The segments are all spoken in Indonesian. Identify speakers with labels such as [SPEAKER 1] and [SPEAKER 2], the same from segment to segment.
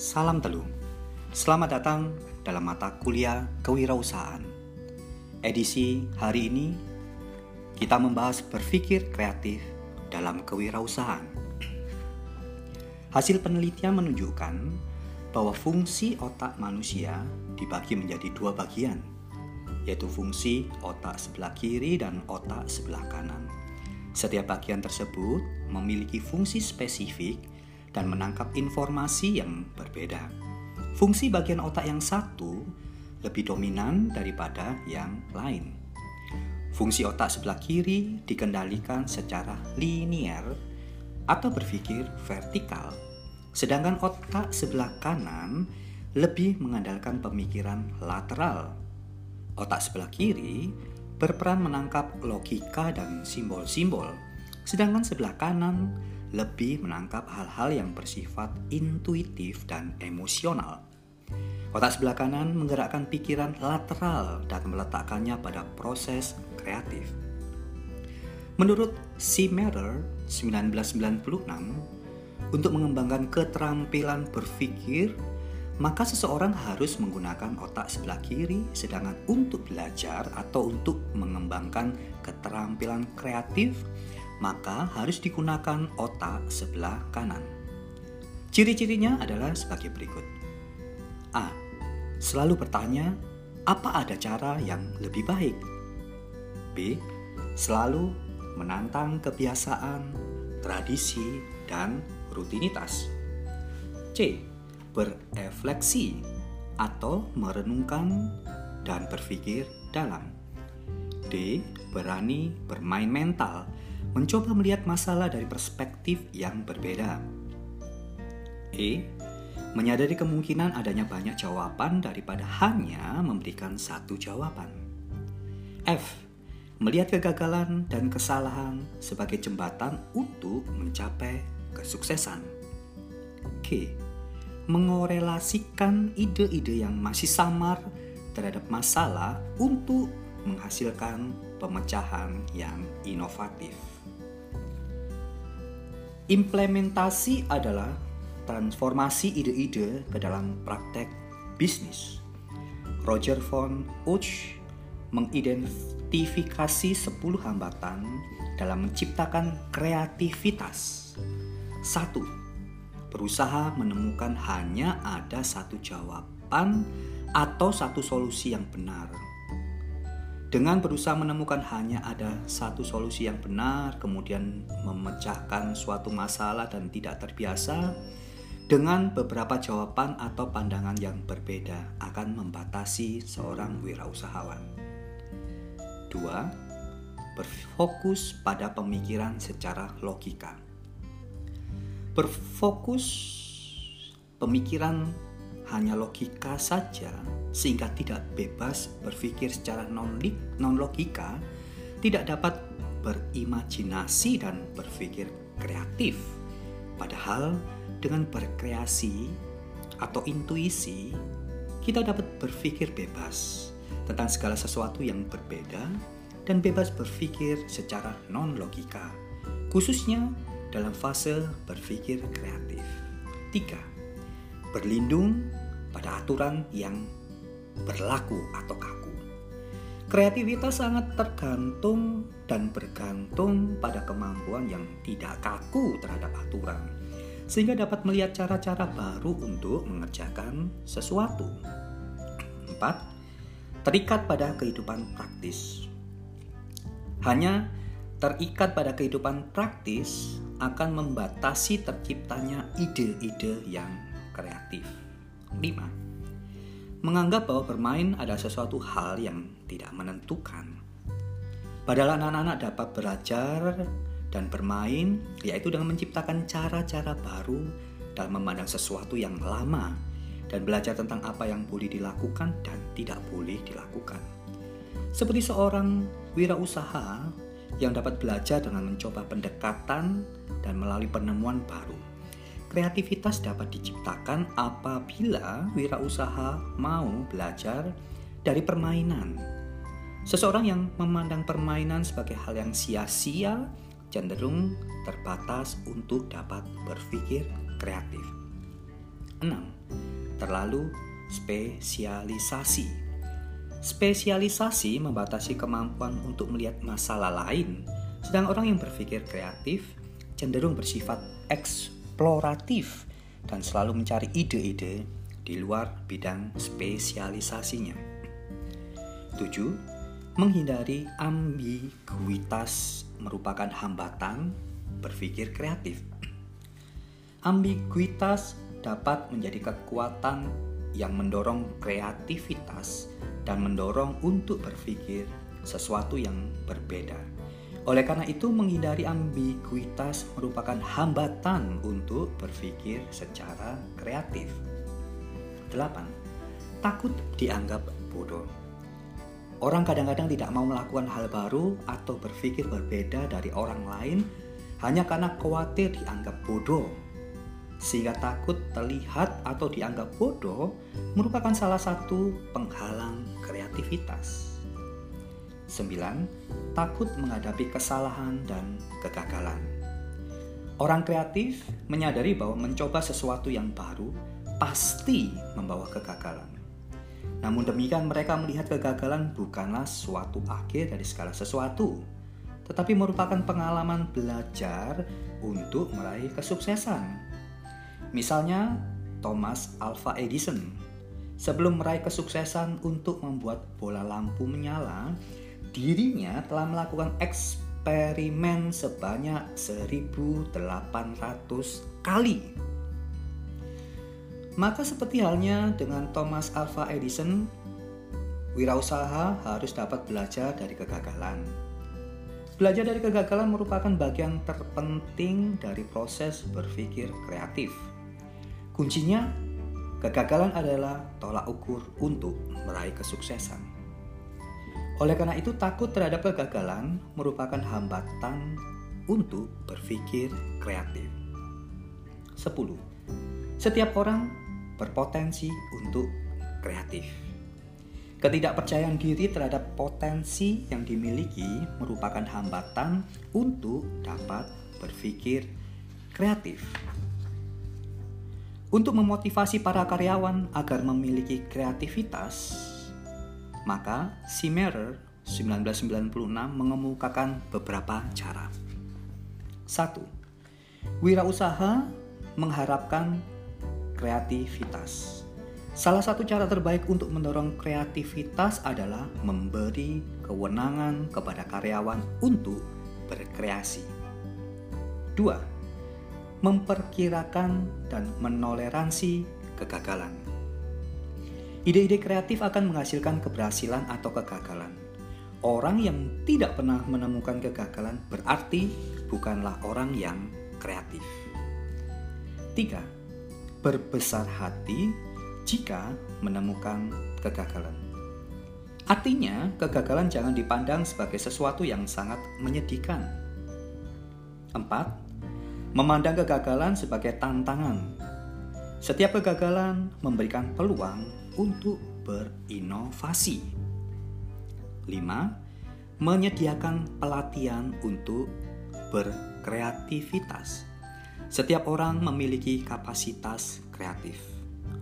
[SPEAKER 1] Salam Telu. Selamat datang dalam mata kuliah kewirausahaan. Edisi hari ini kita membahas berpikir kreatif dalam kewirausahaan. Hasil penelitian menunjukkan bahwa fungsi otak manusia dibagi menjadi dua bagian, yaitu fungsi otak sebelah kiri dan otak sebelah kanan. Setiap bagian tersebut memiliki fungsi spesifik dan menangkap informasi yang berbeda. Fungsi bagian otak yang satu lebih dominan daripada yang lain. Fungsi otak sebelah kiri dikendalikan secara linier atau berpikir vertikal, sedangkan otak sebelah kanan lebih mengandalkan pemikiran lateral. Otak sebelah kiri berperan menangkap logika dan simbol-simbol, sedangkan sebelah kanan lebih menangkap hal-hal yang bersifat intuitif dan emosional. Otak sebelah kanan menggerakkan pikiran lateral dan meletakkannya pada proses kreatif. Menurut C. Mather 1996, untuk mengembangkan keterampilan berpikir, maka seseorang harus menggunakan otak sebelah kiri, sedangkan untuk belajar atau untuk mengembangkan keterampilan kreatif, maka harus digunakan otak sebelah kanan. Ciri-cirinya adalah sebagai berikut. A. Selalu bertanya, apa ada cara yang lebih baik? B. Selalu menantang kebiasaan, tradisi, dan rutinitas. C. Berefleksi atau merenungkan dan berpikir dalam. D. Berani bermain mental mencoba melihat masalah dari perspektif yang berbeda. E. Menyadari kemungkinan adanya banyak jawaban daripada hanya memberikan satu jawaban. F. Melihat kegagalan dan kesalahan sebagai jembatan untuk mencapai kesuksesan. K. Mengorelasikan ide-ide yang masih samar terhadap masalah untuk menghasilkan pemecahan yang inovatif. Implementasi adalah transformasi ide-ide ke dalam praktek bisnis. Roger von Uch mengidentifikasi 10 hambatan dalam menciptakan kreativitas. Satu, berusaha menemukan hanya ada satu jawaban atau satu solusi yang benar dengan berusaha menemukan hanya ada satu solusi yang benar, kemudian memecahkan suatu masalah dan tidak terbiasa, dengan beberapa jawaban atau pandangan yang berbeda akan membatasi seorang wirausahawan. Dua, berfokus pada pemikiran secara logika. Berfokus pemikiran hanya logika saja sehingga tidak bebas berpikir secara non logika, tidak dapat berimajinasi dan berpikir kreatif. Padahal dengan berkreasi atau intuisi, kita dapat berpikir bebas tentang segala sesuatu yang berbeda dan bebas berpikir secara non logika, khususnya dalam fase berpikir kreatif. 3. Berlindung pada aturan yang berlaku atau kaku. Kreativitas sangat tergantung dan bergantung pada kemampuan yang tidak kaku terhadap aturan, sehingga dapat melihat cara-cara baru untuk mengerjakan sesuatu. 4. Terikat pada kehidupan praktis. Hanya terikat pada kehidupan praktis akan membatasi terciptanya ide-ide yang kreatif. 5 menganggap bahwa bermain adalah sesuatu hal yang tidak menentukan. Padahal anak-anak dapat belajar dan bermain, yaitu dengan menciptakan cara-cara baru dalam memandang sesuatu yang lama dan belajar tentang apa yang boleh dilakukan dan tidak boleh dilakukan. Seperti seorang wirausaha yang dapat belajar dengan mencoba pendekatan dan melalui penemuan baru Kreativitas dapat diciptakan apabila wirausaha mau belajar dari permainan. Seseorang yang memandang permainan sebagai hal yang sia-sia cenderung terbatas untuk dapat berpikir kreatif. 6. Terlalu spesialisasi. Spesialisasi membatasi kemampuan untuk melihat masalah lain, sedang orang yang berpikir kreatif cenderung bersifat eksploratif dan selalu mencari ide-ide di luar bidang spesialisasinya. 7. Menghindari ambiguitas merupakan hambatan berpikir kreatif. Ambiguitas dapat menjadi kekuatan yang mendorong kreativitas dan mendorong untuk berpikir sesuatu yang berbeda. Oleh karena itu, menghindari ambiguitas merupakan hambatan untuk berpikir secara kreatif. 8. Takut dianggap bodoh. Orang kadang-kadang tidak mau melakukan hal baru atau berpikir berbeda dari orang lain hanya karena khawatir dianggap bodoh. Sehingga takut terlihat atau dianggap bodoh merupakan salah satu penghalang kreativitas. 9. Takut menghadapi kesalahan dan kegagalan. Orang kreatif menyadari bahwa mencoba sesuatu yang baru pasti membawa kegagalan. Namun demikian mereka melihat kegagalan bukanlah suatu akhir dari segala sesuatu, tetapi merupakan pengalaman belajar untuk meraih kesuksesan. Misalnya Thomas Alva Edison sebelum meraih kesuksesan untuk membuat bola lampu menyala, dirinya telah melakukan eksperimen sebanyak 1800 kali maka seperti halnya dengan Thomas Alva Edison, wirausaha harus dapat belajar dari kegagalan. Belajar dari kegagalan merupakan bagian terpenting dari proses berpikir kreatif. Kuncinya, kegagalan adalah tolak ukur untuk meraih kesuksesan. Oleh karena itu, takut terhadap kegagalan merupakan hambatan untuk berpikir kreatif. 10. Setiap orang berpotensi untuk kreatif. Ketidakpercayaan diri terhadap potensi yang dimiliki merupakan hambatan untuk dapat berpikir kreatif. Untuk memotivasi para karyawan agar memiliki kreativitas, maka Simerer 1996 mengemukakan beberapa cara. 1. Wirausaha mengharapkan kreativitas. Salah satu cara terbaik untuk mendorong kreativitas adalah memberi kewenangan kepada karyawan untuk berkreasi. 2. Memperkirakan dan menoleransi kegagalan. Ide-ide kreatif akan menghasilkan keberhasilan atau kegagalan. Orang yang tidak pernah menemukan kegagalan berarti bukanlah orang yang kreatif. 3 berbesar hati jika menemukan kegagalan. Artinya, kegagalan jangan dipandang sebagai sesuatu yang sangat menyedihkan. 4. Memandang kegagalan sebagai tantangan. Setiap kegagalan memberikan peluang untuk berinovasi. 5. Menyediakan pelatihan untuk berkreativitas. Setiap orang memiliki kapasitas kreatif.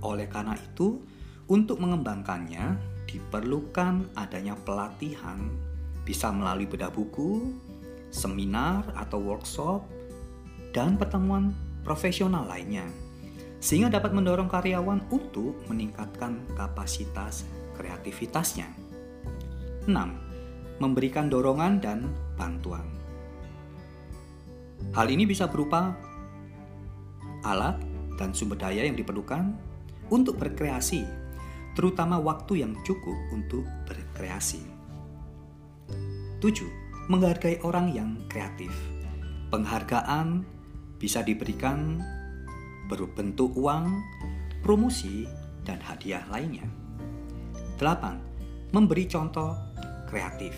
[SPEAKER 1] Oleh karena itu, untuk mengembangkannya diperlukan adanya pelatihan, bisa melalui bedah buku, seminar atau workshop, dan pertemuan profesional lainnya, sehingga dapat mendorong karyawan untuk meningkatkan kapasitas kreativitasnya. 6. Memberikan dorongan dan bantuan. Hal ini bisa berupa alat, dan sumber daya yang diperlukan untuk berkreasi, terutama waktu yang cukup untuk berkreasi. 7. Menghargai orang yang kreatif. Penghargaan bisa diberikan berbentuk uang, promosi, dan hadiah lainnya. 8. Memberi contoh kreatif.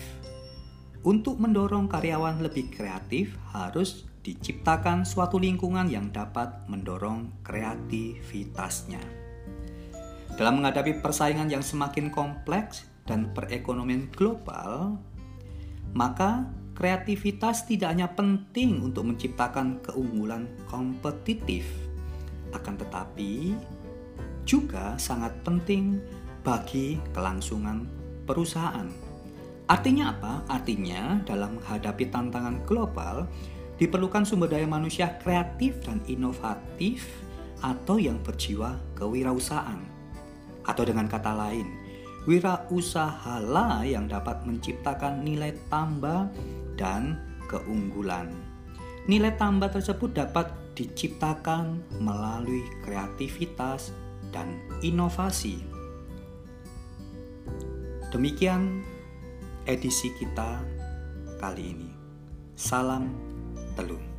[SPEAKER 1] Untuk mendorong karyawan lebih kreatif harus diciptakan suatu lingkungan yang dapat mendorong kreativitasnya. Dalam menghadapi persaingan yang semakin kompleks dan perekonomian global, maka kreativitas tidak hanya penting untuk menciptakan keunggulan kompetitif, akan tetapi juga sangat penting bagi kelangsungan perusahaan. Artinya apa? Artinya dalam menghadapi tantangan global diperlukan sumber daya manusia kreatif dan inovatif atau yang berjiwa kewirausahaan. Atau dengan kata lain, wirausahalah yang dapat menciptakan nilai tambah dan keunggulan. Nilai tambah tersebut dapat diciptakan melalui kreativitas dan inovasi. Demikian edisi kita kali ini. Salam telur.